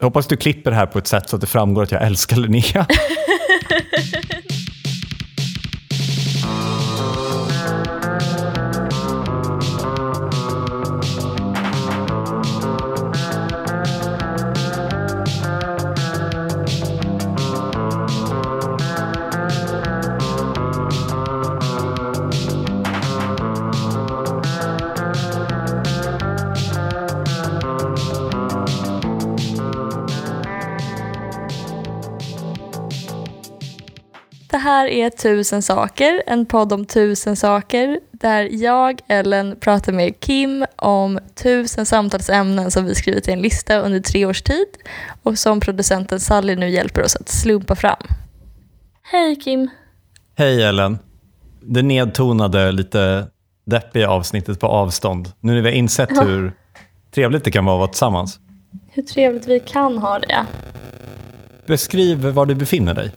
Jag hoppas du klipper det här på ett sätt så att det framgår att jag älskar Linnea. Tusen saker, en podd om tusen saker där jag, Ellen, pratar med Kim om tusen samtalsämnen som vi skrivit i en lista under tre års tid och som producenten Sally nu hjälper oss att slumpa fram. Hej Kim! Hej Ellen. Det nedtonade, lite deppiga avsnittet på avstånd. Nu när vi har insett Ja. hur trevligt det kan vara att vara tillsammans. Hur trevligt vi kan ha det. Beskriv var du befinner dig.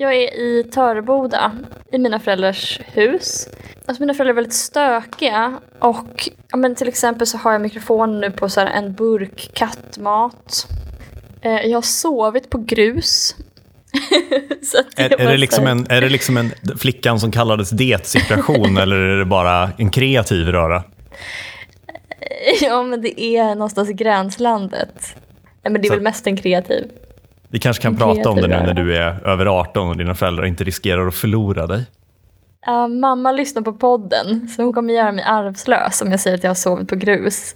Jag är i Töreboda, i mina föräldrars hus. Alltså mina föräldrar är väldigt stökiga och ja, men till exempel så har jag mikrofonen nu på så här en burk kattmat. Eh, jag har sovit på grus. att Är, är, det liksom en, är det liksom en flickan som kallades det-situation eller är det bara en kreativ röra? Ja men det är någonstans i gränslandet. Nej men det är Så- väl mest en kreativ. Vi kanske kan prata om det nu när du är över 18 och dina föräldrar inte riskerar att förlora dig. Ja, mamma lyssnar på podden så hon kommer göra mig arvslös om jag säger att jag har sovit på grus.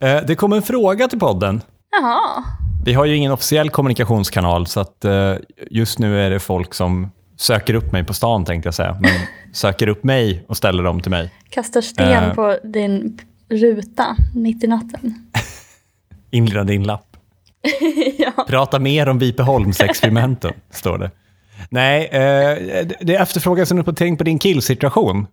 Eh, Det kom en fråga till podden. Jaha. Vi har ju ingen officiell kommunikationskanal så att eh, just nu är det folk som söker upp mig på stan tänkte jag säga. Men söker upp mig och ställer dem till mig. Kastar sten Eh. på din ruta mitt i natten. Inleda din lapp. ja. Prata mer om Vipeholmsexperimenten, står det. Nej, eh, det efterfrågas en uppdatering på din killsituation.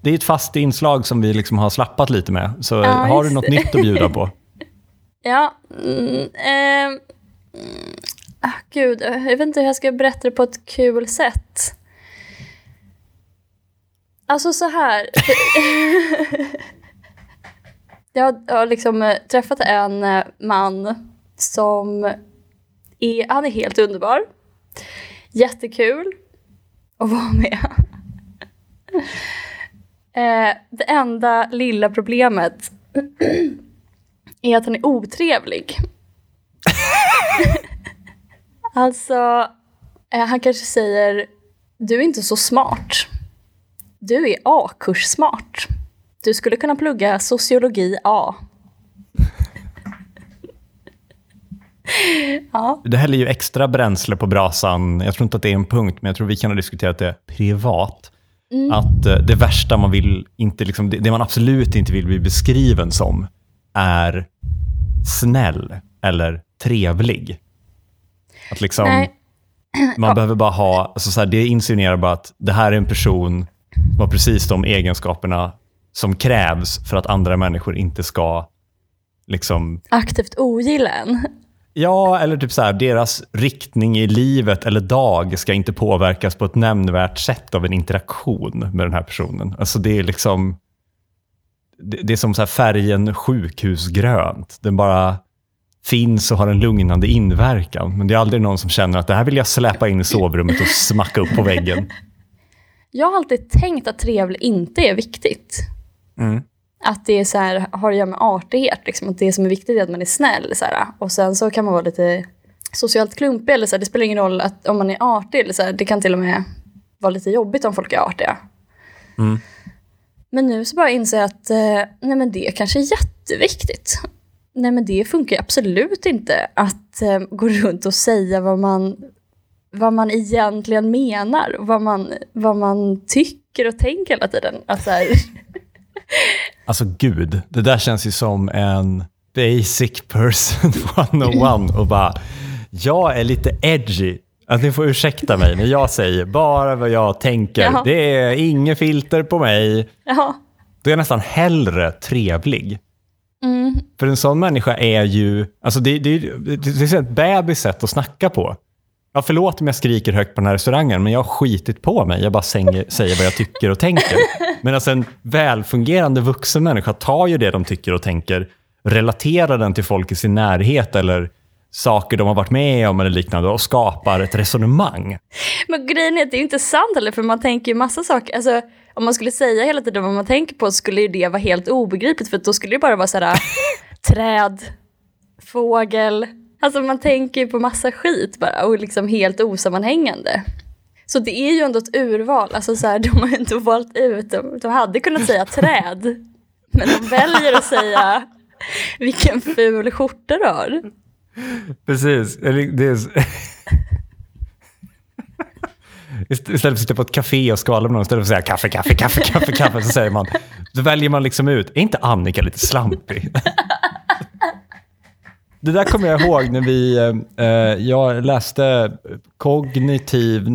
Det är ett fast inslag som vi liksom har slappat lite med. Så Ja, har du något nytt att bjuda på? Ja. Mm, mm, ah, gud, jag vet inte hur jag ska berätta det på ett kul sätt. Alltså så här jag har- liksom eh, träffat en eh, man som är, han är helt underbar. Jättekul att vara med. Eh, det enda lilla problemet är att han är otrevlig. alltså, han kanske säger du är inte så smart. Du är A-kurssmart. Du skulle kunna plugga sociologi A. ja, Det häller ju extra bränsle på brasan. Jag tror inte att det är en punkt, men jag tror vi kan ha diskuterat det privat. Att eh, det värsta man vill, inte liksom, det, man absolut inte vill bli beskriven som är snäll eller trevlig. Att liksom, nej. man behöver bara ha, alltså så här, det insinuerar bara att det här är en person som har precis de egenskaperna som krävs för att andra människor inte ska liksom Aktivt ogilla en. Ja, eller typ så här, deras riktning i livet eller dag ska inte påverkas på ett nämnvärt sätt av en interaktion med den här personen. Alltså det är liksom, det, är som så här färgen sjukhusgrönt. Den bara finns och har en lugnande inverkan. Men det är aldrig någon som känner att det här vill jag släpa in i sovrummet och smacka upp på väggen. Jag har alltid tänkt att trevlig inte är viktigt. Mm. Att det är så här, har att göra med artighet. Liksom. Att det som är viktigt är att man är snäll. Så här. Och sen så kan man vara lite socialt klumpig. Eller så här. Det spelar ingen roll att, om man är artig. Eller så här. Det kan till och med vara lite jobbigt om folk är artiga. Mm. Men nu så bara inser jag att eh, nej men det kanske är jätteviktigt. Nej men det funkar absolut inte att eh, gå runt och säga vad man, vad man egentligen menar. Vad man, vad man tycker och tänker hela tiden. Alltså, här, Alltså gud, det där känns ju som en basic person 101 och bara, jag är lite edgy. Att ni får ursäkta mig när jag säger bara vad jag tänker. Jaha. Det är inget filter på mig. ja. Då är jag nästan hellre trevlig. Mm. För en sån människa är ju, alltså det, det, det, det är ett bebis sätt att snacka på. Ja, förlåt om jag skriker högt på den här restaurangen, men jag har skitit på mig. Jag bara sänger, säger vad jag tycker och tänker. Medan alltså, en välfungerande vuxen människa tar ju det de tycker och tänker relaterar den till folk i sin närhet eller saker de har varit med om eller liknande och skapar ett resonemang. Men grejen är att det är inte sant heller, för man tänker ju massa saker. Alltså, om man skulle säga hela tiden vad man tänker på så skulle ju det vara helt obegripligt, för då skulle det bara vara sådär träd, fågel. Alltså man tänker ju på massa skit bara och liksom helt osammanhängande. Så det är ju ändå ett urval, alltså så här, de har ju inte valt ut, de, de hade kunnat säga träd, men de väljer att säga vilken ful skjorta du har. Precis. Det är... Istället för att sitta på ett café och skvallra med någon, istället för att säga kaffe, kaffe, kaffe, kaffe, kaffe, så säger man, då väljer man liksom ut, är inte Annika lite slampig? Det där kommer jag ihåg när vi, eh, jag läste kognitiv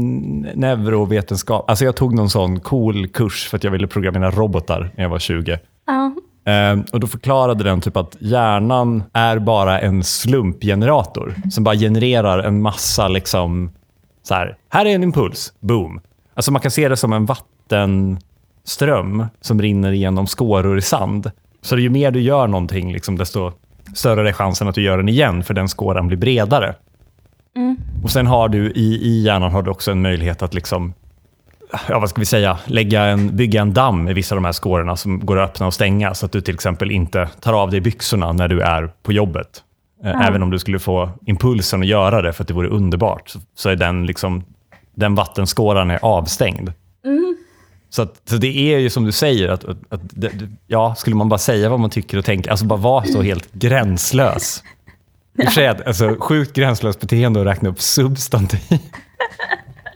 neurovetenskap. Alltså jag tog någon sån cool kurs för att jag ville programmera robotar när jag var 20. Ja. Eh, och Då förklarade den typ att hjärnan är bara en slumpgenerator som bara genererar en massa liksom så här, här är en impuls, boom. Alltså man kan se det som en vattenström som rinner igenom skåror i sand. Så ju mer du gör någonting, liksom, desto större är chansen att du gör den igen, för den skåran blir bredare. Och sen har du i, i hjärnan har du också en möjlighet att liksom, ja, vad ska vi säga, lägga en, bygga en damm i vissa av de här skårorna som går att öppna och stänga, så att du till exempel inte tar av dig byxorna när du är på jobbet. Eh, Även om du skulle få impulsen att göra det för att det vore underbart, så, så är den, liksom, den vattenskåran är avstängd. Så, att, så det är ju som du säger, att, att, att ja, skulle man bara säga vad man tycker och tänker, alltså bara vara så helt gränslös. I och för sig, alltså, sjukt gränslöst beteende att räkna upp substantiv.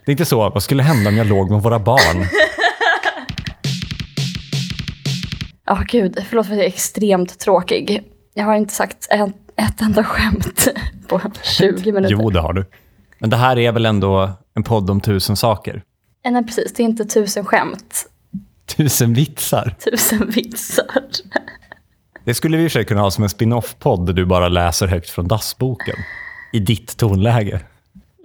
Det är inte så, vad skulle hända om jag låg med våra barn? Ja, gud, förlåt för att jag är extremt tråkig. Jag har inte sagt ett, ett enda skämt på 20 minuter. Jo, det har du. Men det här är väl ändå en podd om tusen saker? Eh, Nej, precis. Det är inte tusen skämt, Tusen vitsar? tusen vitsar. Det skulle vi i och för sig kunna ha som en spin-off-podd där du bara läser högt från dassboken. I ditt tonläge.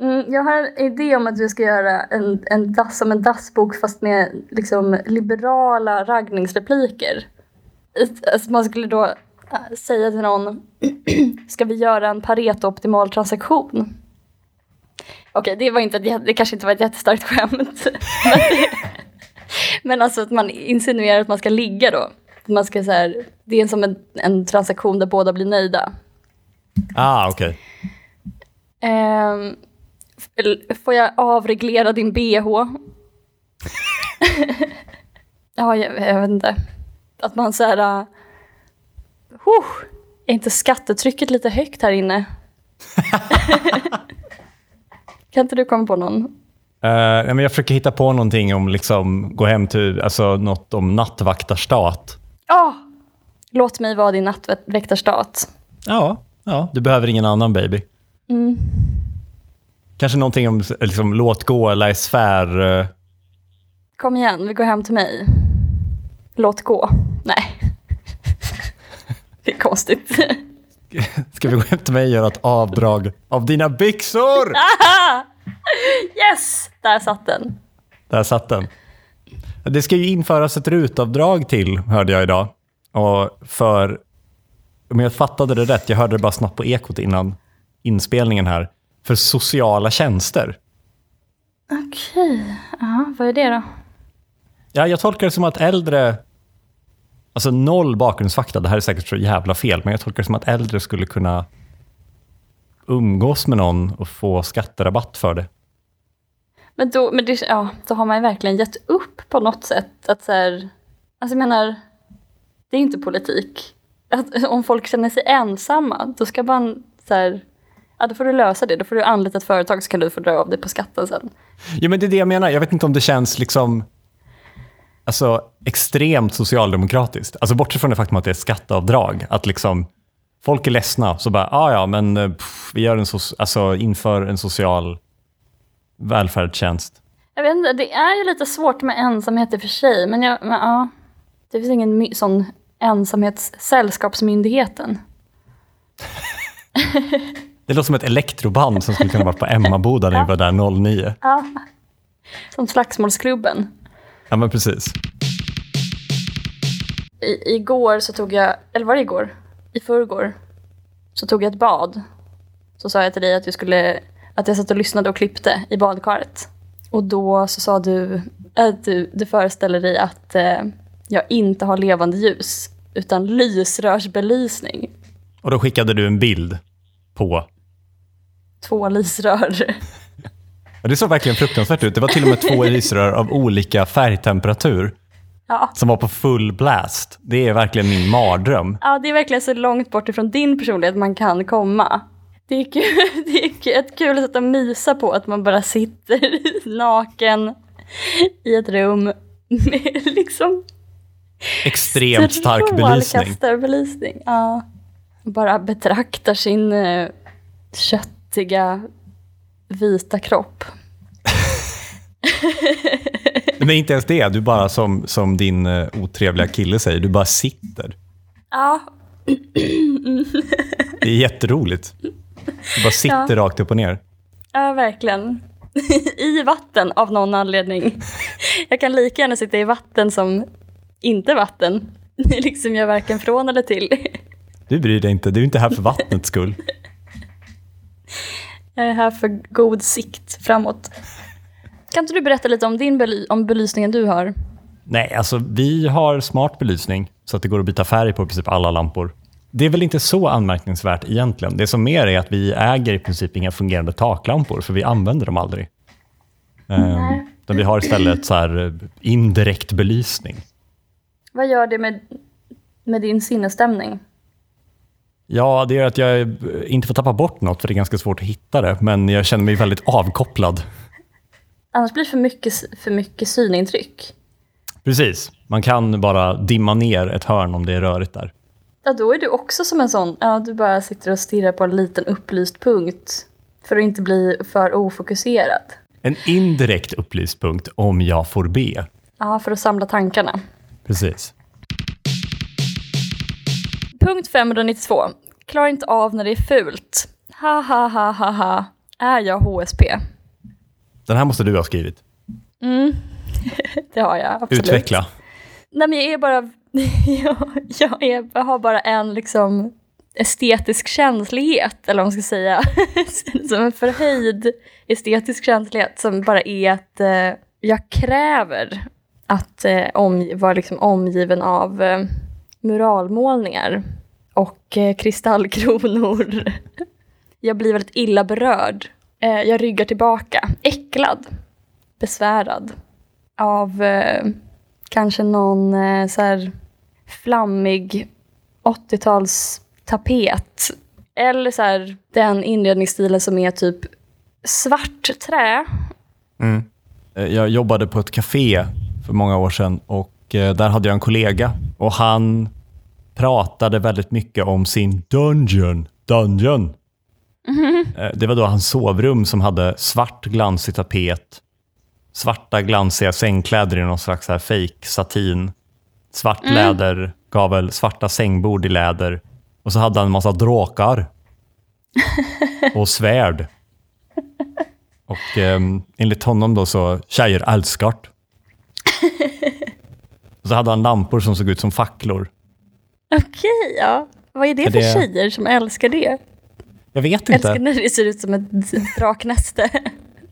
Mm, jag har en idé om att vi ska göra en, en dass som en dassbok fast med liksom liberala raggningsrepliker. Alltså man skulle då äh, säga till någon, ska vi göra en Pareto-optimal transaktion? Okej, det var inte det kanske inte var ett jättestarkt skämt. men, men alltså att man insinuerar att man ska ligga då. Man ska så här, det är som en, en transaktion där båda blir nöjda. Ah, okej. Ehm, f- får jag avreglera din bh? ja, jag, jag vet inte. Att man så här... Uh, är inte skattetrycket lite högt här inne? kan inte du komma på någon? Men jag försöker hitta på någonting om liksom gå hem till, alltså något om nattvaktarstat. Ja! Låt mig vara din nattväktarstat. Ja, ja, du behöver ingen annan baby. Mm. Kanske någonting om liksom, låt gå, laissez-faire. eh, Kom igen, vi går hem till mig. Låt gå. Nej. det är konstigt. Ska vi gå hem till mig och göra ett avdrag av dina byxor? yes! Där satt den. Där satt den. Det ska ju införas ett rutavdrag till, hörde jag idag. Och för, om jag fattade det rätt, jag hörde det bara snabbt på Ekot innan inspelningen här, för sociala tjänster. Okej, ja, vad är det då? Ja, jag tolkar det som att äldre, alltså noll bakgrundsfakta, det här är säkert så jävla fel, men jag tolkar det som att äldre skulle kunna umgås med någon och få skatterabatt för det. Men, då, men det, ja, då har man ju verkligen gett upp på något sätt. Att så här, alltså jag menar, det är inte politik. Att, om folk känner sig ensamma, då ska man så här, ja då får du lösa det. Då får du anlita ett företag så kan du få dra av det på skatten sen. Ja, men det är det jag menar. Jag vet inte om det känns liksom alltså, extremt socialdemokratiskt. Alltså bortsett från det faktum att det är skatteavdrag. Att liksom, folk är ledsna, så bara, ah, ja, men eh, pff, vi gör en so- alltså, inför en social välfärdstjänst. Jag vet inte, det är ju lite svårt med ensamhet i och för sig, men, jag, men ja, det finns ingen sån ensamhetssällskapsmyndigheten. Det låter som ett elektroband som skulle kunna vara på Emmaboda när vi var där 09. Ja. Som Slagsmålsklubben. Ja, men precis. I, igår så tog jag, eller var det igår? i förrgår så tog jag ett bad. Så sa jag till dig att, du skulle, att jag satt och lyssnade och klippte i badkaret. Och då så sa du att du, du föreställer dig att eh, jag inte har levande ljus utan lysrörsbelysning. Och då skickade du en bild på... Två lysrör. Det såg verkligen fruktansvärt ut. Det var till och med två lysrör av olika färgtemperatur Ja. som var på full blast. Det är verkligen min mardröm. ja, det är verkligen så långt bort ifrån din personlighet man kan komma. Det är, kul, det är kul, ett kul sätt att mysa på, att man bara sitter naken i ett rum med liksom Extremt stark belysning. strålkastarbelysning. Ja. Bara betraktar sin eh, köttiga vita kropp. Men inte ens det. Du bara, som, som din eh, otrevliga kille säger, du bara sitter. Ja, Det är jätteroligt. Du bara sitter rakt upp och ner. ja verkligen. I vatten av någon anledning. Jag kan lika gärna sitta i vatten som inte vatten. Liksom jag varken från eller till. Du bryr dig inte. Du är inte här för vattnets skull. Jag är här för god sikt framåt. Kan inte du berätta lite om din bely- om belysningen du har? Nej, alltså vi har smart belysning så att det går att byta färg på i princip alla lampor. Det är väl inte så anmärkningsvärt egentligen. Det som mer är att vi äger i princip inga fungerande taklampor, för vi använder dem aldrig. Um, utan vi har istället så här eh, indirekt belysning. Vad gör det med, med din sinnesstämning? Ja, det är att jag eh, inte får tappa bort något, för det är ganska svårt att hitta det. Men jag känner mig väldigt avkopplad. Annars blir det för mycket, för mycket synintryck. Precis. Man kan bara dimma ner ett hörn om det är rörigt där. Ja, då är du också som en sån, ja du bara sitter och stirrar på en liten upplyst punkt för att inte bli för ofokuserad. En indirekt upplyst punkt om jag får be. Ja, för att samla tankarna. Precis. Punkt 592. Klarar inte av när det är fult. Ha, ha, ha, ha, ha. Är jag HSP? Den här måste du ha skrivit. Mm, det har jag absolut. Utveckla. Nej, men jag är bara... jag jag, är, jag har bara en liksom estetisk känslighet, eller vad man ska säga. som en förhöjd estetisk känslighet som bara är att eh, jag kräver att eh, om, vara liksom omgiven av eh, muralmålningar och eh, kristallkronor. jag blir väldigt illa berörd. Eh, jag ryggar tillbaka, äcklad, besvärad av eh, kanske någon eh, så här flammig 80-talstapet. Eller så här, den inredningsstilen som är typ svart trä. Mm. Eh, jag jobbade på ett café för många år sedan och eh, där hade jag en kollega och han pratade väldigt mycket om sin dungeon. Dungeon. Eh, Det var då hans sovrum som hade svart glansig tapet, svarta glansiga sängkläder i någon slags här fake satin, svart läder, gavel, svarta sängbord i läder och så hade han en massa dråkar och svärd. Och um, enligt honom då så, tjejer älskar det. Och så hade han lampor som såg ut som facklor. Okej, ja. Vad är det Är för det- tjejer som älskar det? Jag vet Älskar inte, när det ser ut som ett draknäste.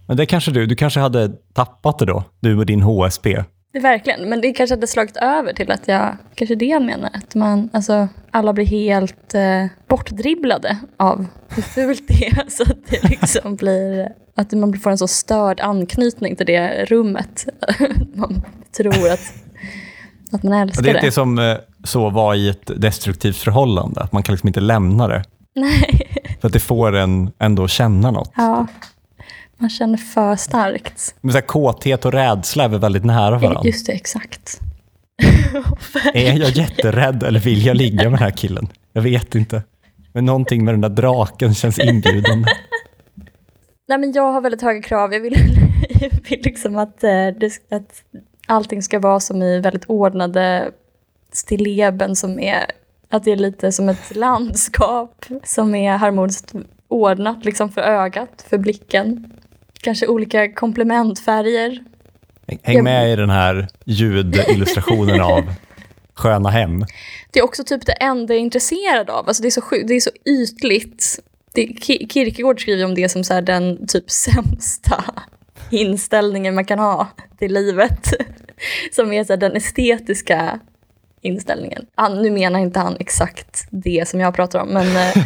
men det kanske du, du kanske hade tappat det då, du och din HSP. Det är verkligen, men det kanske hade slagit över till att jag, kanske det jag menar, att man, alltså alla blir helt eh, bortdribblade av hur fult det är, så att det liksom blir, att man får en så störd anknytning till det rummet. man tror att, att man älskar det är det. det som eh, så var i ett destruktivt förhållande, att man kan liksom inte lämna det. Nej, För att det får en ändå känna något. ja. Man känner för starkt. Men så här, kåthet och rädsla är väl väldigt nära varandra. Just det, exakt. Är jag jätterädd eller vill jag ligga med den här killen? Jag vet inte. Men någonting med den där draken känns inbjudande. Nej, men jag har väldigt höga krav. Jag vill, jag vill liksom att, eh, att allting ska vara som i väldigt ordnade stilleben som är att det är lite som ett landskap som är harmoniskt ordnat liksom för ögat, för blicken. Kanske olika komplementfärger. Häng med i den här ljudillustrationen av sköna hem. Det är också typ det enda jag är intresserad av. Alltså det, är så det är så ytligt. Det, Kierkegaard skriver om det som så den typ sämsta inställningen man kan ha till livet. Som är så den estetiska inställningen. Han, nu menar inte han exakt det som jag pratar om, men, eh,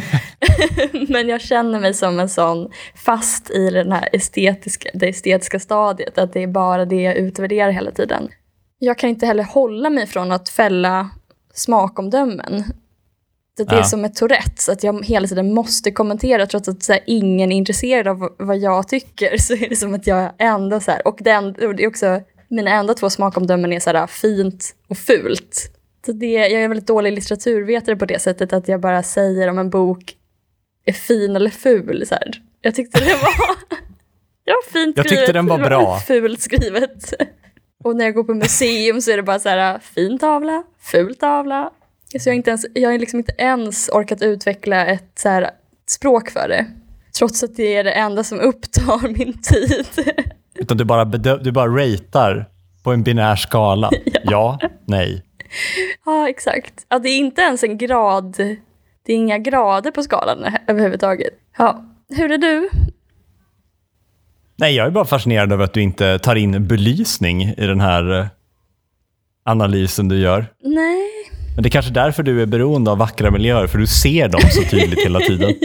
men jag känner mig som en sån fast i den här estetiska, det estetiska stadiet, att det är bara det jag utvärderar hela tiden. Jag kan inte heller hålla mig från att fälla smakomdömen. Det är ja. som ett Tourettes, att jag hela tiden måste kommentera trots att så här, ingen är intresserad av vad jag tycker. Så är det som att jag ändå så här, och, den, och det är också mina enda två smakomdömen är så här, fint och fult. Så det, jag är väldigt dålig litteraturvetare på det sättet att jag bara säger om en bok är fin eller ful. Så här. Jag tyckte det var, ja, fint jag tyckte den var bra. Fult skrivet. Och när jag går på museum så är det bara så här, fin tavla, ful tavla. Så jag har, inte ens, jag har liksom inte ens orkat utveckla ett så här, språk för det. Trots att det är det enda som upptar min tid. Utan du bara, du bara ratear på en binär skala? ja, ja nej. Ja, exakt. Ja, det är inte ens en grad. Det är inga grader på skalan överhuvudtaget. Ja. Hur är du? Nej, jag är bara fascinerad över att du inte tar in belysning i den här eh, analysen du gör. Nej. Men det är kanske därför du är beroende av vackra miljöer, för du ser dem så tydligt hela tiden.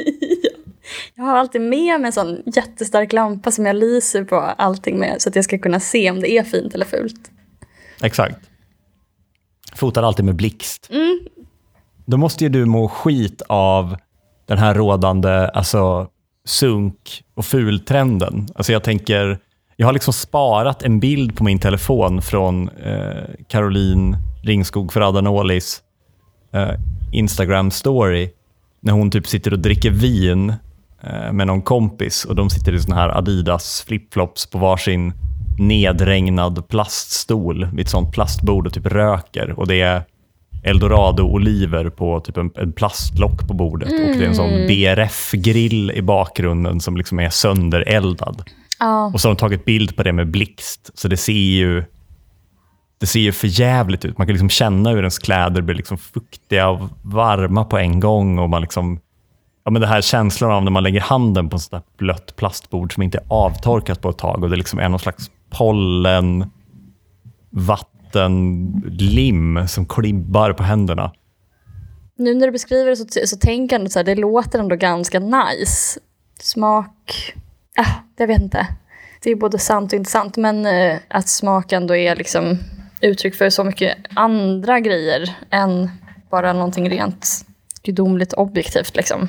Jag har alltid med mig en sån jättestark lampa som jag lyser på allting med så att jag ska kunna se om det är fint eller fult. Exakt. Fotar alltid med blixt. Mm. Då måste ju du må skit av den här rådande alltså, sunk och fultrenden. Alltså jag tänker, jag har liksom sparat en bild på min telefon från eh, Caroline Ringskog Ferrada-Nålis eh, Instagram-story när hon typ sitter och dricker vin eh, med någon kompis och de sitter i såna här Adidas flipflops på varsin nedregnad plaststol vid ett sånt plastbord och typ röker. Och det är eldorado-oliver på typ en, en plastlock på bordet mm. och det är en sån mm. BRF-grill i bakgrunden som liksom är söndereldad. Oh. Och så har de tagit bild på det med blixt, så det ser ju det ser ju för jävligt ut. Man kan liksom känna hur ens kläder blir liksom fuktiga och varma på en gång. och man liksom ja, men det här känslan av när man lägger handen på ett blött plastbord som inte är avtorkat på ett tag och det liksom är någon slags pollen, vatten, lim som klibbar på händerna. Nu när du beskriver det så, så tänker jag att det låter ändå ganska nice. Smak, Äh, jag vet inte. Det är både sant och inte sant, men eh, att smak ändå är liksom uttryck för så mycket andra grejer än bara någonting rent gudomligt objektivt. Liksom.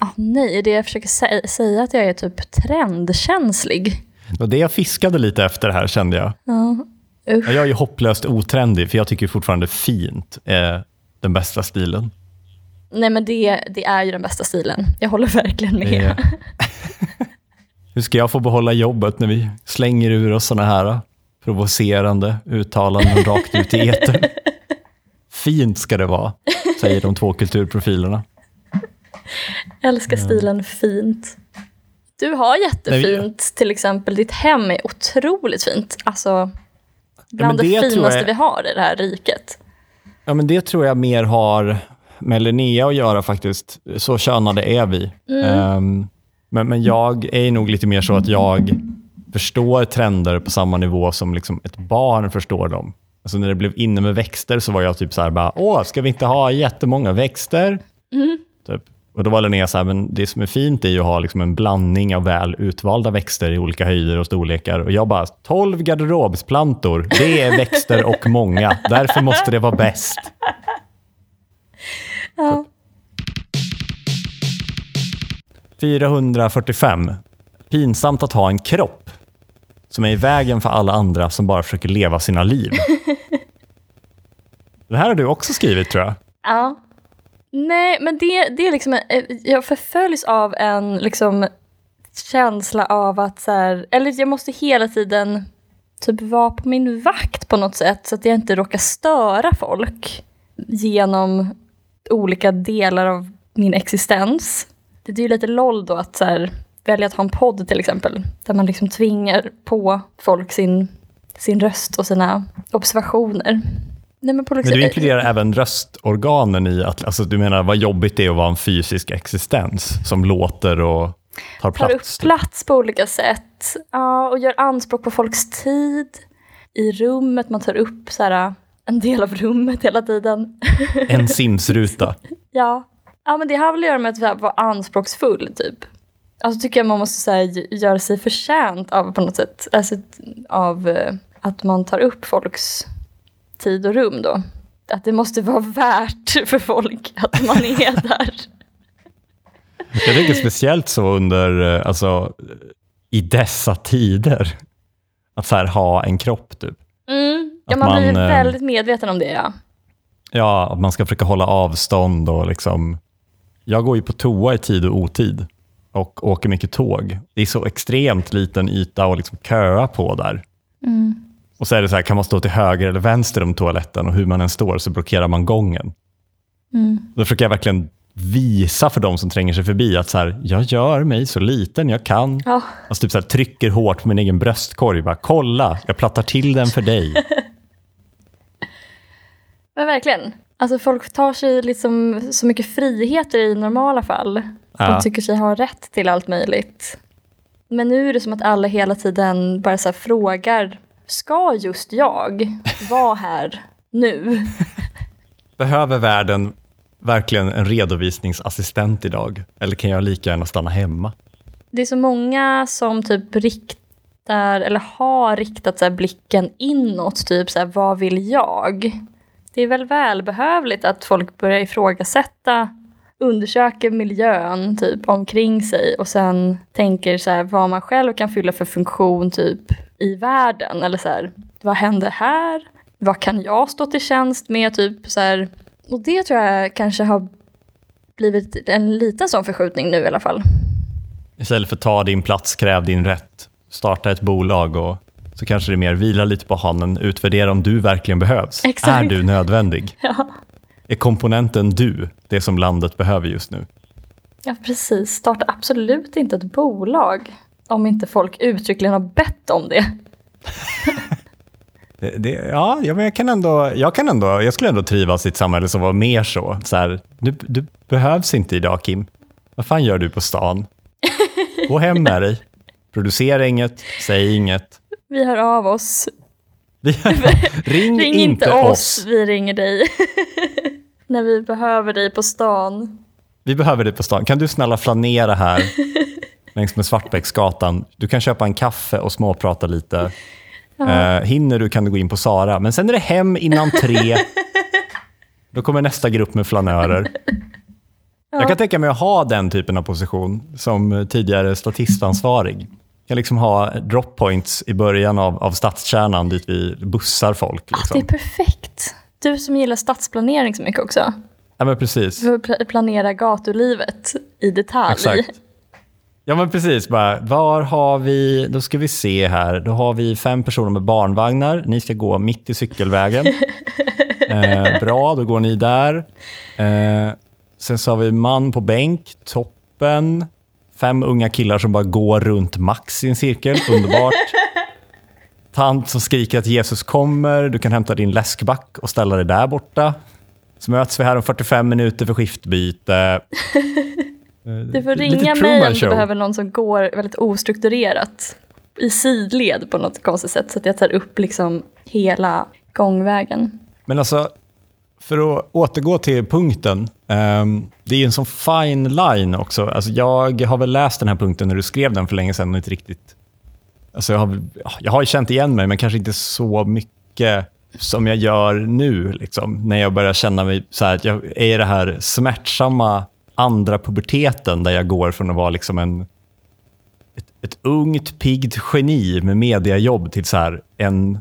Oh, nej, det jag försöker sä säga att jag är typ trendkänslig. Och det jag fiskade lite efter här kände jag. Ja, usch. jag är ju hopplöst otrendig, för jag tycker fortfarande fint är den bästa stilen. Nej, men det, det är ju den bästa stilen. Jag håller verkligen med. Hur ska jag få behålla jobbet när vi slänger ur oss sådana här provocerande uttalanden rakt ut i etern? Fint ska det vara, säger de två kulturprofilerna. Älskar stilen fint. Du har jättefint, till exempel ditt hem är otroligt fint. Alltså, bland ja, det, det finaste jag... vi har i det här riket. Ja, men det tror jag mer har med Linnea att göra faktiskt. Så könade är vi. Mm. Um, men, men jag är nog lite mer så att jag förstår trender på samma nivå som liksom ett barn förstår dem. Alltså när det blev inne med växter så var jag typ så här, bara, åh, ska vi inte ha jättemånga växter? Mm. Typ. Och då var Linnea så här, men det som är fint är ju att ha liksom en blandning av väl utvalda växter i olika höjder och storlekar. Och jag bara, 12 garderobsplantor, det är växter och många. Därför måste det vara bäst. Ja. 445. Pinsamt att ha en kropp som är i vägen för alla andra som bara försöker leva sina liv. Det här har du också skrivit tror jag. Ja. Nej, men det, det är liksom, eh, jag förföljs av en liksom känsla av att så här, eller jag måste hela tiden typ vara på min vakt på något sätt så att jag inte råkar störa folk genom olika delar av min existens. Det är ju lite LOL då att så här, välja att ha en podd till exempel, där man liksom tvingar på folk sin, sin röst och sina observationer. Nej, men Men du inkluderar även röstorganen i att, alltså du menar vad jobbigt det är att vara en fysisk existens som låter och tar tar upp plats? typ. plats på olika sätt. Ja, och gör anspråk på folks tid. I rummet, man tar upp så här, en del av rummet hela tiden. En Sims-ruta. Ja. ja, men det har väl att göra med att vara anspråksfull typ. Alltså tycker jag man måste så här, göra sig förtjänt av på något sätt. Alltså, av eh, att man tar upp folks tid och rum då. Att det måste vara värt för folk att man är där. Jag tänker speciellt så under, eh, alltså i dessa tider. Att så här ha en kropp typ. Mm. Ja, Att man, blir man, eh, väldigt medveten om det ja. Ja, att man ska försöka hålla avstånd och liksom... Jag går ju på toa i tid och otid och åker mycket tåg. Det är så extremt liten yta att liksom köa på där. Och så är det så här, kan man stå till höger eller vänster om toaletten och hur man än står så blockerar man gången. Då försöker jag verkligen visa för de som tränger sig förbi att så här, jag gör mig så liten jag kan. Ja. Alltså typ så här, trycker hårt på min egen bröstkorg. Bara, Kolla, jag plattar till den för dig. Men verkligen. Alltså folk tar sig liksom så mycket friheter i normala fall. Ja. De tycker sig ha rätt till allt möjligt. Men nu är det som att alla hela tiden bara så frågar, ska just jag vara här nu? Behöver världen verkligen en redovisningsassistent idag? Eller kan jag lika gärna stanna hemma? Det är så många som typ riktar, eller har riktat så blicken inåt, typ så här, vad vill jag? Det är väl välbehövligt att folk börjar ifrågasätta, undersöker miljön typ omkring sig och sen tänker så här, vad man själv kan fylla för funktion typ i världen. Eller så här, vad händer här? Vad kan jag stå till tjänst med? Typ så här. Och det tror jag kanske har blivit en liten sån förskjutning nu i alla fall. Istället för ta din plats, kräv din rätt. Starta ett bolag och så kanske det är mer vila lite på hanen, utvärdera om du verkligen behövs. Exakt. Är du nödvändig? Ja. Är komponenten du det som landet behöver just nu? Ja, precis. Starta absolut inte ett bolag om inte folk uttryckligen har bett om det. Det, det, ja, jag kan, ändå, jag kan ändå, jag skulle ändå trivas i ett samhälle som var mer så. så här, du, du behövs inte idag Kim. Vad fan gör du på stan? Gå hem med dig. Producera inget, säg inget. Vi hör av oss. Ring, Ring inte oss, vi ringer dig. När vi behöver dig på stan. Vi behöver dig på stan. Kan du snälla flanera här längs med Svartbäcksgatan? Du kan köpa en kaffe och småprata lite. Eh, hinner du kan du gå in på Sara. Men sen är det hem innan tre. Då kommer nästa grupp med flanörer. Jag kan tänka mig att ha den typen av position som tidigare statistansvarig. Jag kan liksom ha drop points i början av, av stadskärnan dit vi bussar folk. Det Liksom. är perfekt. Du som gillar stadsplanering så mycket också. Ja, men precis. Du får pla- planera gatulivet i detalj. Exakt. Ja men precis, bara, var har vi, då ska vi se här, då har vi fem personer med barnvagnar, ni ska gå mitt i cykelvägen. eh, bra, då går ni där. Eh, sen så har vi man på bänk, toppen. Fem unga killar som bara går runt max i en cirkel, underbart. Tant som skriker att Jesus kommer, du kan hämta din läskback och ställa dig där borta. Så möts vi här om 45 minuter för skiftbyte. Du får ringa mig om du behöver någon som går väldigt ostrukturerat i sidled på något konstigt sätt så att jag tar upp liksom hela gångvägen. Men alltså, för att återgå till punkten. ehm, det är ju en sån fine line också. Alltså, jag har väl läst den här punkten när du skrev den för länge sedan och inte riktigt... Alltså, jag, har, jag har känt igen mig, men kanske inte så mycket som jag gör nu. Liksom, när jag börjar känna mig så här, att jag är i det här smärtsamma andra puberteten där jag går från att vara liksom en ett, ett ungt, piggt geni med mediajobb till så här en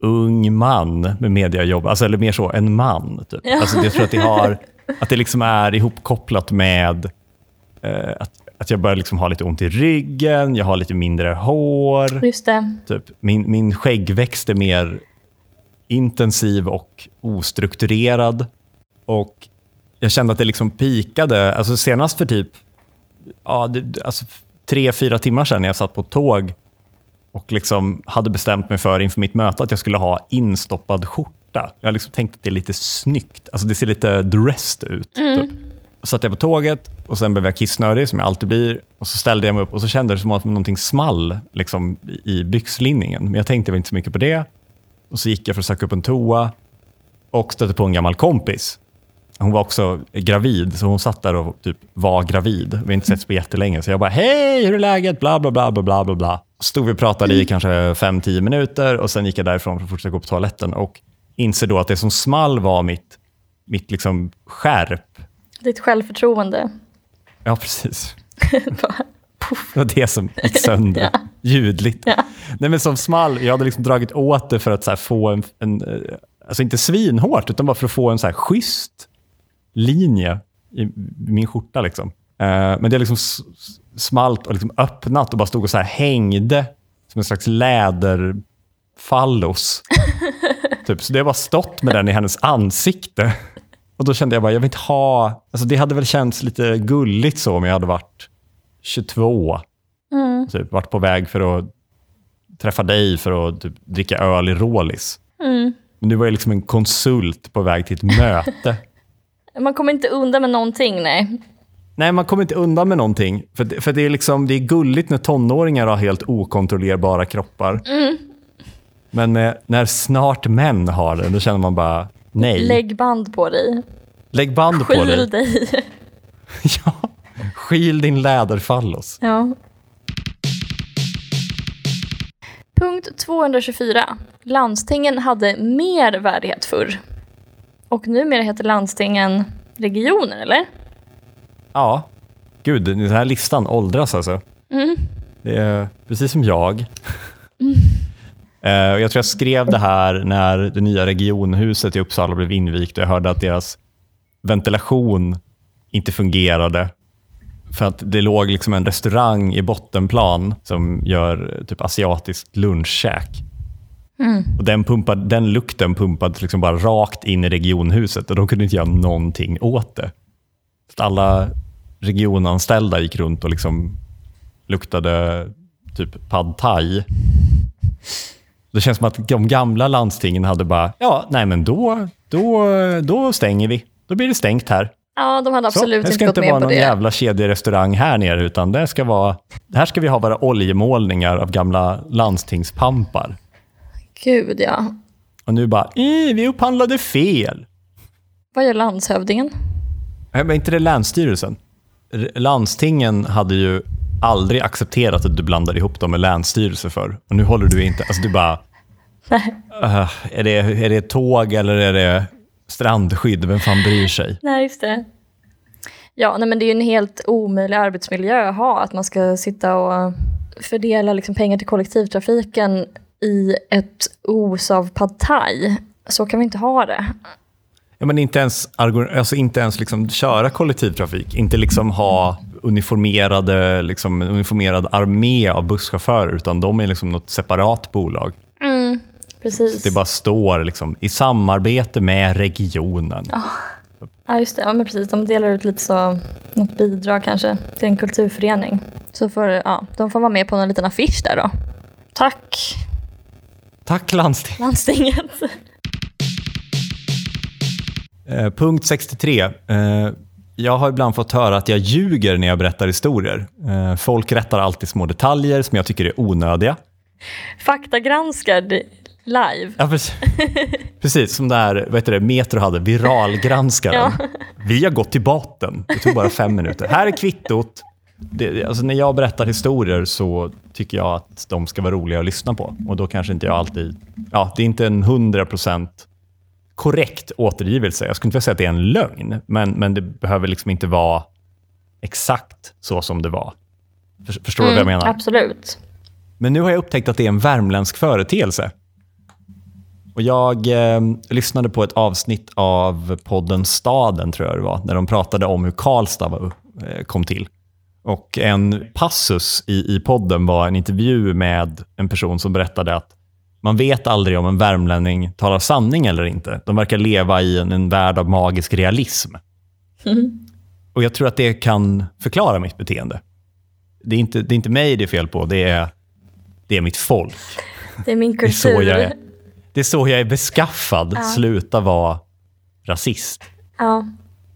ung man med mediajobb, alltså, eller mer så, en man. Typ. Alltså, jag tror att det, har, att det liksom är ihopkopplat med eh, att, att jag börjar liksom ha lite ont i ryggen, jag har lite mindre hår. Just det. Typ. Min, min skäggväxt är mer intensiv och ostrukturerad. Och jag kände att det liksom pikade, alltså senast för typ ja, det, alltså tre, fyra timmar sedan när jag satt på tåg och liksom hade bestämt mig för inför mitt möte att jag skulle ha instoppad skjorta. Jag liksom tänkt att det är lite snyggt. Alltså det ser lite dressed ut. Typ. Så satt jag på tåget och sen blev jag kissnödig, som jag alltid blir. Och så ställde jag mig upp och så kände det som att någonting small liksom, i byxlinningen. Men jag tänkte väl inte så mycket på det. Och så gick jag för att söka upp en toa och stötte på en gammal kompis. Hon var också gravid, så hon satt där och typ var gravid. Vi har inte setts på jättelänge, så jag bara “Hej, hur är läget?” bla bla bla bla bla bla. bla. Stod vi och pratade i kanske 5-10 minuter och sen gick jag därifrån för att fortsätta gå på toaletten och inser då att det som small var mitt, mitt liksom skärp. Ditt självförtroende. Ja, precis. Det var det som gick sönder. Ja. Ljudligt. Ja. Nej, men som small, jag hade liksom dragit åt det för att få en, en, eh, alltså inte svinhårt, utan bara för att få en så här schysst linje i min skjorta. Liksom. Eh, men det liksom smalt och liksom öppnat och bara stod och så här hängde som en slags läderfallos. typ. Så det har bara stått med den i hennes ansikte. Och då kände jag bara, jag vill inte ha... Alltså det hade väl känts lite gulligt så om jag hade varit 22 Mm. typ, varit på väg för att träffa dig för att typ, dricka öl i Rålis. Mm. Men du var ju liksom en konsult på väg till ett möte. Man kommer inte undan med någonting, nej. Nej, man kommer inte undan med någonting. För, för det, är liksom, det är gulligt när tonåringar har helt okontrollerbara kroppar. Men när, när snart män har det, då känner man bara nej. Lägg, Lägg band på dig. band på Skil dig. dig. ja. Skil din läderfallos. Ja. Punkt 224. Landstingen hade mer värdighet förr. Och numera heter landstingen regioner, eller? Ja, gud, den här listan åldras alltså. Mm. Det är precis som jag. Eh, och Jag tror jag skrev det här när det nya regionhuset i Uppsala blev invigt och jag hörde att deras ventilation inte fungerade. För att det låg liksom en restaurang i bottenplan som gör typ asiatiskt lunchkäk. Och den, pumpade, den lukten pumpades liksom bara rakt in i regionhuset och de kunde inte göra någonting åt det. Så alla regionanställda gick runt och liksom luktade typ pad thai. Det känns som att de gamla landstingen hade bara, ja, nej men då, då, då stänger vi. Då blir det stängt här. Ja, de hade Så, absolut det inte ska gått inte med vara på någon det. jävla kedjerestaurang här nere, utan det ska vara, här ska vi ha våra oljemålningar av gamla landstingspampar. Gud, ja. Och nu bara, "Eh, vi upphandlade fel. Vad gör landshövdingen? Nej, Men inte det Länsstyrelsen? Landstingen hade ju aldrig accepterat att du blandar ihop dem med länsstyrelse för. Och nu håller du inte... Alltså du bara... "Uh, är, det, är det tåg eller är det strandskydd? Vem fan bryr sig? Nej, just det. Ja, nej, men det är ju en helt omöjlig arbetsmiljö att ha, att man ska sitta och fördela liksom pengar till kollektivtrafiken i ett os av pad thai. Så kan vi inte ha det. Ja, men inte ens, alltså inte ens liksom köra kollektivtrafik. Inte liksom ha uniformerade, liksom, uniformerad armé av busschaufförer, utan de är liksom något separat bolag. Precis. Det bara står liksom, i samarbete med regionen. Ja, just det. Ja, men precis. De delar ut lite så, något bidrag kanske till en kulturförening. Så får, ja, de får vara med på en liten affisch där då. Tack, Tack landsting. landstinget. Eh, punkt 63. Eh, jag har ibland fått höra att jag ljuger när jag berättar historier. Eh, folk rättar alltid små detaljer som jag tycker är onödiga. Faktagranskad live. Ja, precis. precis som det här, vad heter det, Metro hade, viralgranskaren. Vi har gått till botten. Det tog bara fem minuter. Här är kvittot. Det, alltså när jag berättar historier så tycker jag att de ska vara roliga att lyssna på. Och då kanske inte jag alltid... Ja, det är inte en 100% korrekt återgivelse. Jag skulle inte vilja säga att det är en lögn, men, men det behöver liksom inte vara exakt så som det var. För- Förstår du vad jag menar? Absolut. Men nu har jag upptäckt att det är en värmländsk företeelse. Och jag eh, lyssnade på ett avsnitt av podden Staden, tror jag det var, när de pratade om hur Karlstad var, eh, kom till. Och en passus i, i podden var en intervju med en person som berättade att man vet aldrig om en värmlänning talar sanning eller inte. De verkar leva i en, en värld av magisk realism. Och jag tror att det kan förklara mitt beteende. Det är inte, det är inte mig det är fel på, det är, det är mitt folk. Det är min Det är så kultur. jag är. det är så jag är beskaffad. Ja. Sluta vara rasist. Ja.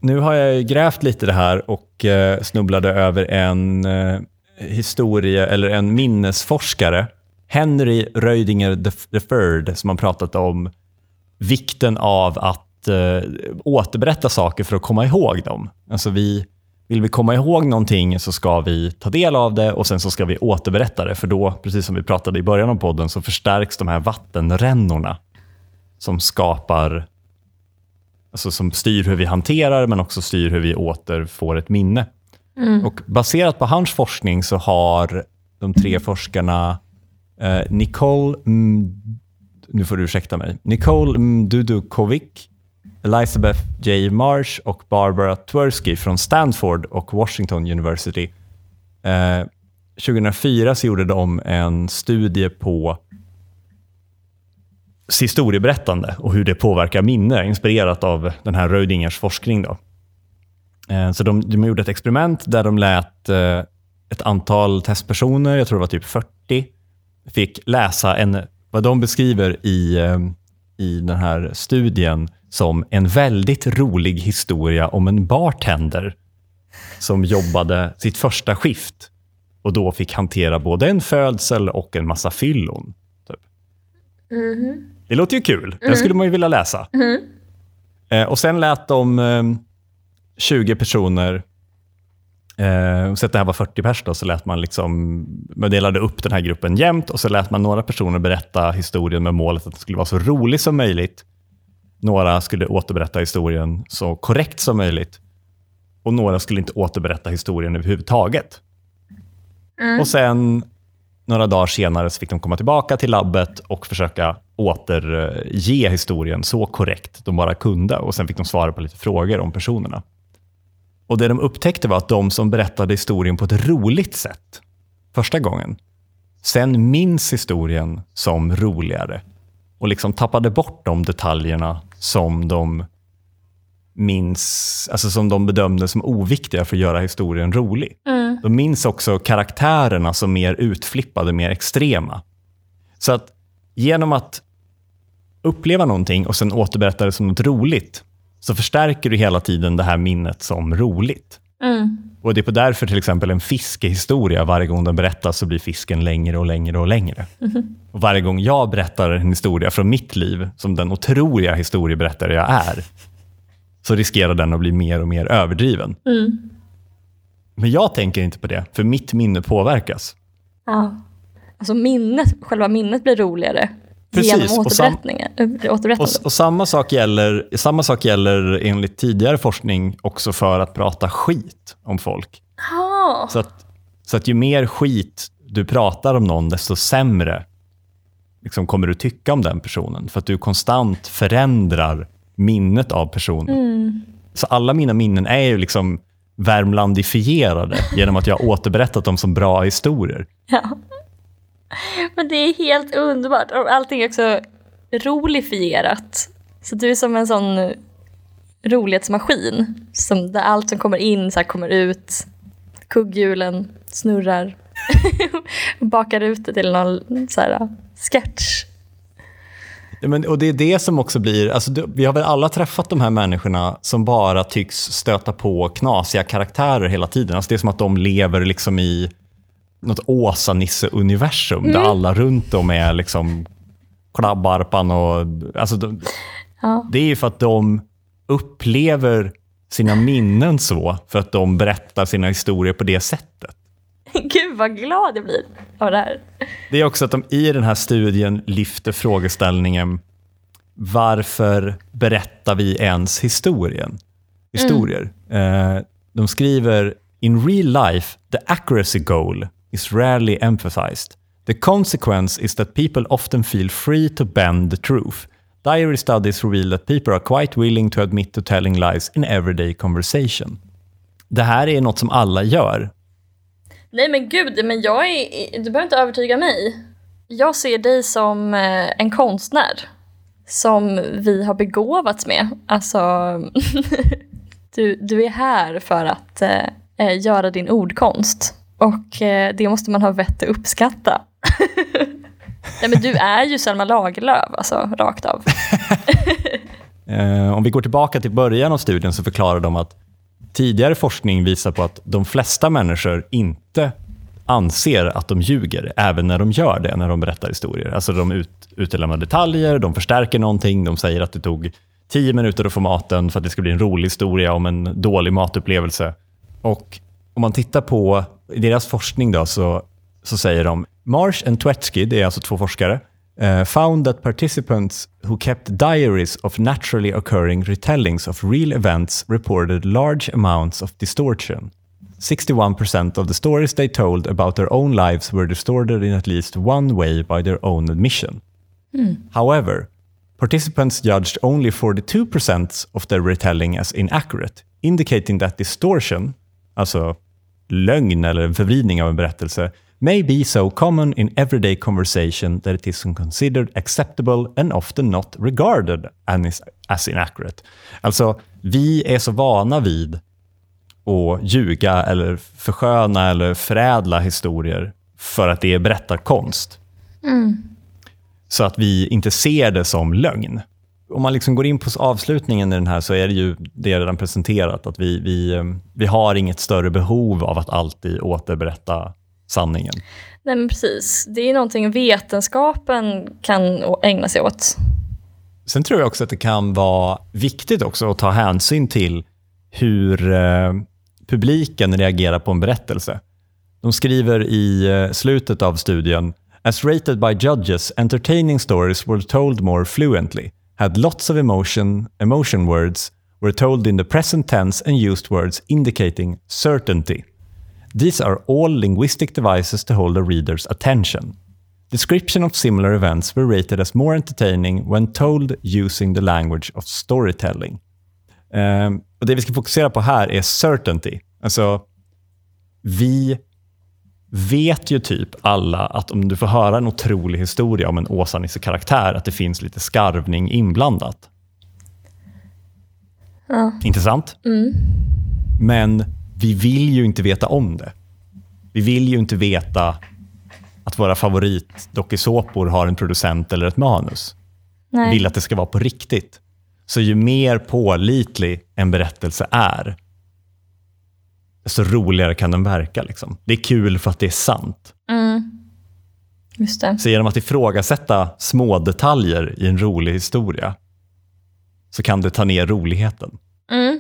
Nu har jag grävt lite det här och eh, snubblade över en eh, historie eller en minnesforskare, Henry Rödinger the- III, som har pratat om vikten av att eh, återberätta saker för att komma ihåg dem. Alltså vi, vill vi komma ihåg någonting så ska vi ta del av det och sen så ska vi återberätta det. För då, precis som vi pratade i början av podden, så förstärks de här vattenrännorna som skapar alltså som styr hur vi hanterar men också styr hur vi åter får ett minne. Och baserat på hans forskning så har de tre forskarna eh, Nicole, mm, nu får du ursäkta mig, Nicole Mdudukovic, Elizabeth J. Marsh och Barbara Tversky från Stanford och Washington University. Eh, 2004 så gjorde de en studie på historieberättande och hur det påverkar minne, inspirerat av den här Rödingers forskning. Då. Eh, så de, de gjorde ett experiment där de lät eh, ett antal testpersoner, jag tror det var typ 40, fick läsa en, vad de beskriver i, eh, i den här studien som en väldigt rolig historia om en bartender som jobbade sitt första skift och då fick hantera både en födsel och en massa fyllon. Typ. Mm-hmm. Det låter ju kul. Den skulle man ju vilja läsa. Eh, och sen lät de eh, 20 personer, eh, så att det här var 40 pers då, så lät man liksom, man delade upp den här gruppen jämnt och så lät man några personer berätta historien med målet att den skulle vara så rolig som möjligt. Några skulle återberätta historien så korrekt som möjligt. Och några skulle inte återberätta historien överhuvudtaget. Och sen några dagar senare så fick de komma tillbaka till labbet och försöka återge historien så korrekt de bara kunde. Och Sen fick de svara på lite frågor om personerna. Och Det de upptäckte var att de som berättade historien på ett roligt sätt första gången, sen minns historien som roligare och liksom tappade bort de detaljerna som de minns, alltså som de bedömde som oviktiga för att göra historien rolig. Mm. De minns också karaktärerna som mer utflippade, mer extrema. Så att genom att uppleva någonting och sen återberätta det som något roligt, så förstärker du hela tiden det här minnet som roligt. Och Det är på därför till exempel en fiskehistoria, varje gång den berättas så blir fisken längre och längre och längre. Och Varje gång jag berättar en historia från mitt liv, som den otroliga historieberättare jag är, så riskerar den att bli mer och mer överdriven. Men jag tänker inte på det, för mitt minne påverkas. Ja. Alltså minnet, själva minnet blir roligare Precis, genom och sam- återberättningen. äh, återberättandet. Och, och samma, sak gäller, samma sak gäller enligt tidigare forskning också för att prata skit om folk. Så att, så att ju mer skit du pratar om någon, desto sämre liksom, kommer du tycka om den personen. För att du konstant förändrar minnet av personen. Så alla mina minnen är ju liksom värmlandifierade genom att jag har återberättat dem som bra historier. Ja. Men det är helt underbart. Och allting är också rolifierat. Så du är som en sån rolighetsmaskin. Som där allt som kommer in så kommer ut. Kugghjulen snurrar. bakar ut det till någon så här, sketch. Men, och Det är det som också blir... Alltså, vi har väl alla träffat de här människorna som bara tycks stöta på knasiga karaktärer hela tiden. Alltså, det är som att de lever liksom i något Åsa-Nisse-universum där alla runt dem är liksom klabbarpan och... Alltså, de, Ja. Det är ju för att de upplever sina minnen så, för att de berättar sina historier på det sättet. Gud vad glad jag blir av det här. Det är också att de i den här studien lyfter frågeställningen varför berättar vi ens historien? historier? Eh, de skriver In real life, the accuracy goal is rarely emphasized. The consequence is that people often feel free to bend the truth. Diary studies reveal that people are quite willing to admit to telling lies in everyday conversation. Det här är något som alla gör. Nej men gud, men jag är, du behöver inte övertyga mig. Jag ser dig som eh, en konstnär som vi har begåvats med. Alltså, du, du är här för att eh, eh, göra din ordkonst. Och eh, det måste man ha vett att uppskatta. Nej men du är ju Selma Lagerlöf, alltså rakt av. Eh, om vi går tillbaka till början av studien så förklarar de att tidigare forskning visar på att de flesta människor inte anser att de ljuger, även när de gör det, när de berättar historier. Alltså de ut, utelämnar detaljer, de förstärker någonting, de säger att det tog tio minuter att få maten för att det ska bli en rolig historia om en dålig matupplevelse. Och om man tittar på deras forskning då, så, så säger de Marsh and Twetsky, det är alltså två forskare, uh, found that participants who kept diaries of naturally occurring retellings of real events reported large amounts of distortion. 61% of the stories they told about their own lives were distorted in at least one way by their own admission. However, participants judged only 42% of their retelling as inaccurate, indicating that distortion, alltså lögn eller förvridning av en berättelse, may be so common in everyday conversation that it is considered acceptable and often not regarded as- inaccurate. Alltså, vi är så vana vid att ljuga eller försköna eller förädla historier för att det är berättarkonst. Så att vi inte ser det som lögn. Om man liksom går in på avslutningen i den här så är det ju det redan presenterat, att vi, vi, eh, vi har inget större behov av att alltid återberätta sanningen. Nej men precis, det är någonting vetenskapen kan ägna sig åt. Sen tror jag också att det kan vara viktigt också att ta hänsyn till hur eh, publiken reagerar på en berättelse. De skriver i eh, slutet av studien As rated by judges, entertaining stories were told more fluently, had lots of emotion, emotion words, were told in the present tense and used words indicating certainty. These are all linguistic devices to hold a reader's attention. Description of similar events were rated as more entertaining when told using the language of storytelling. Ehm, och det vi ska fokusera på här är certainty. Alltså, vi vet ju typ alla att om du får höra en otrolig historia om en Åsa-Nisse-karaktär, att det finns lite skarvning inblandat. Ja. Intressant? Men vi vill ju inte veta om det. Vi vill ju inte veta att våra favoritdokusåpor har en producent eller ett manus. Vi Nej. vill att det ska vara på riktigt. Så ju mer pålitlig en berättelse är, desto roligare kan den verka. Liksom. Det är kul för att det är sant. Mm. Just det. Så genom att ifrågasätta små detaljer i en rolig historia så kan det ta ner roligheten. Mm.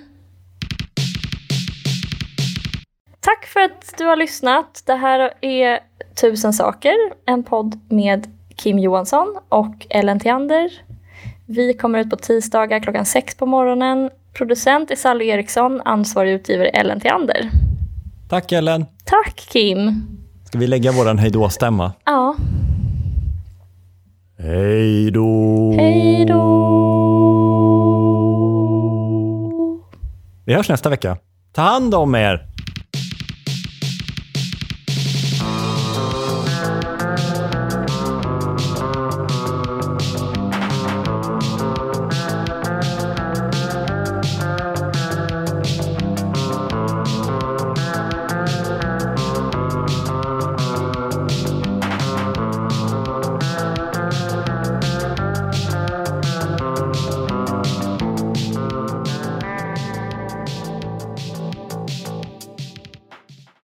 Du har lyssnat. Det här är Tusen saker, en podd med Kim Johansson och Ellen Theander. Vi kommer ut på tisdagar klockan sex på morgonen. Producent är Sally Eriksson, ansvarig utgivare Ellen Theander. Tack Ellen! Tack Kim! Ska vi lägga våran hejdå-stämma? Ja, Hej då! hej då! Vi hörs nästa vecka. Ta hand om er!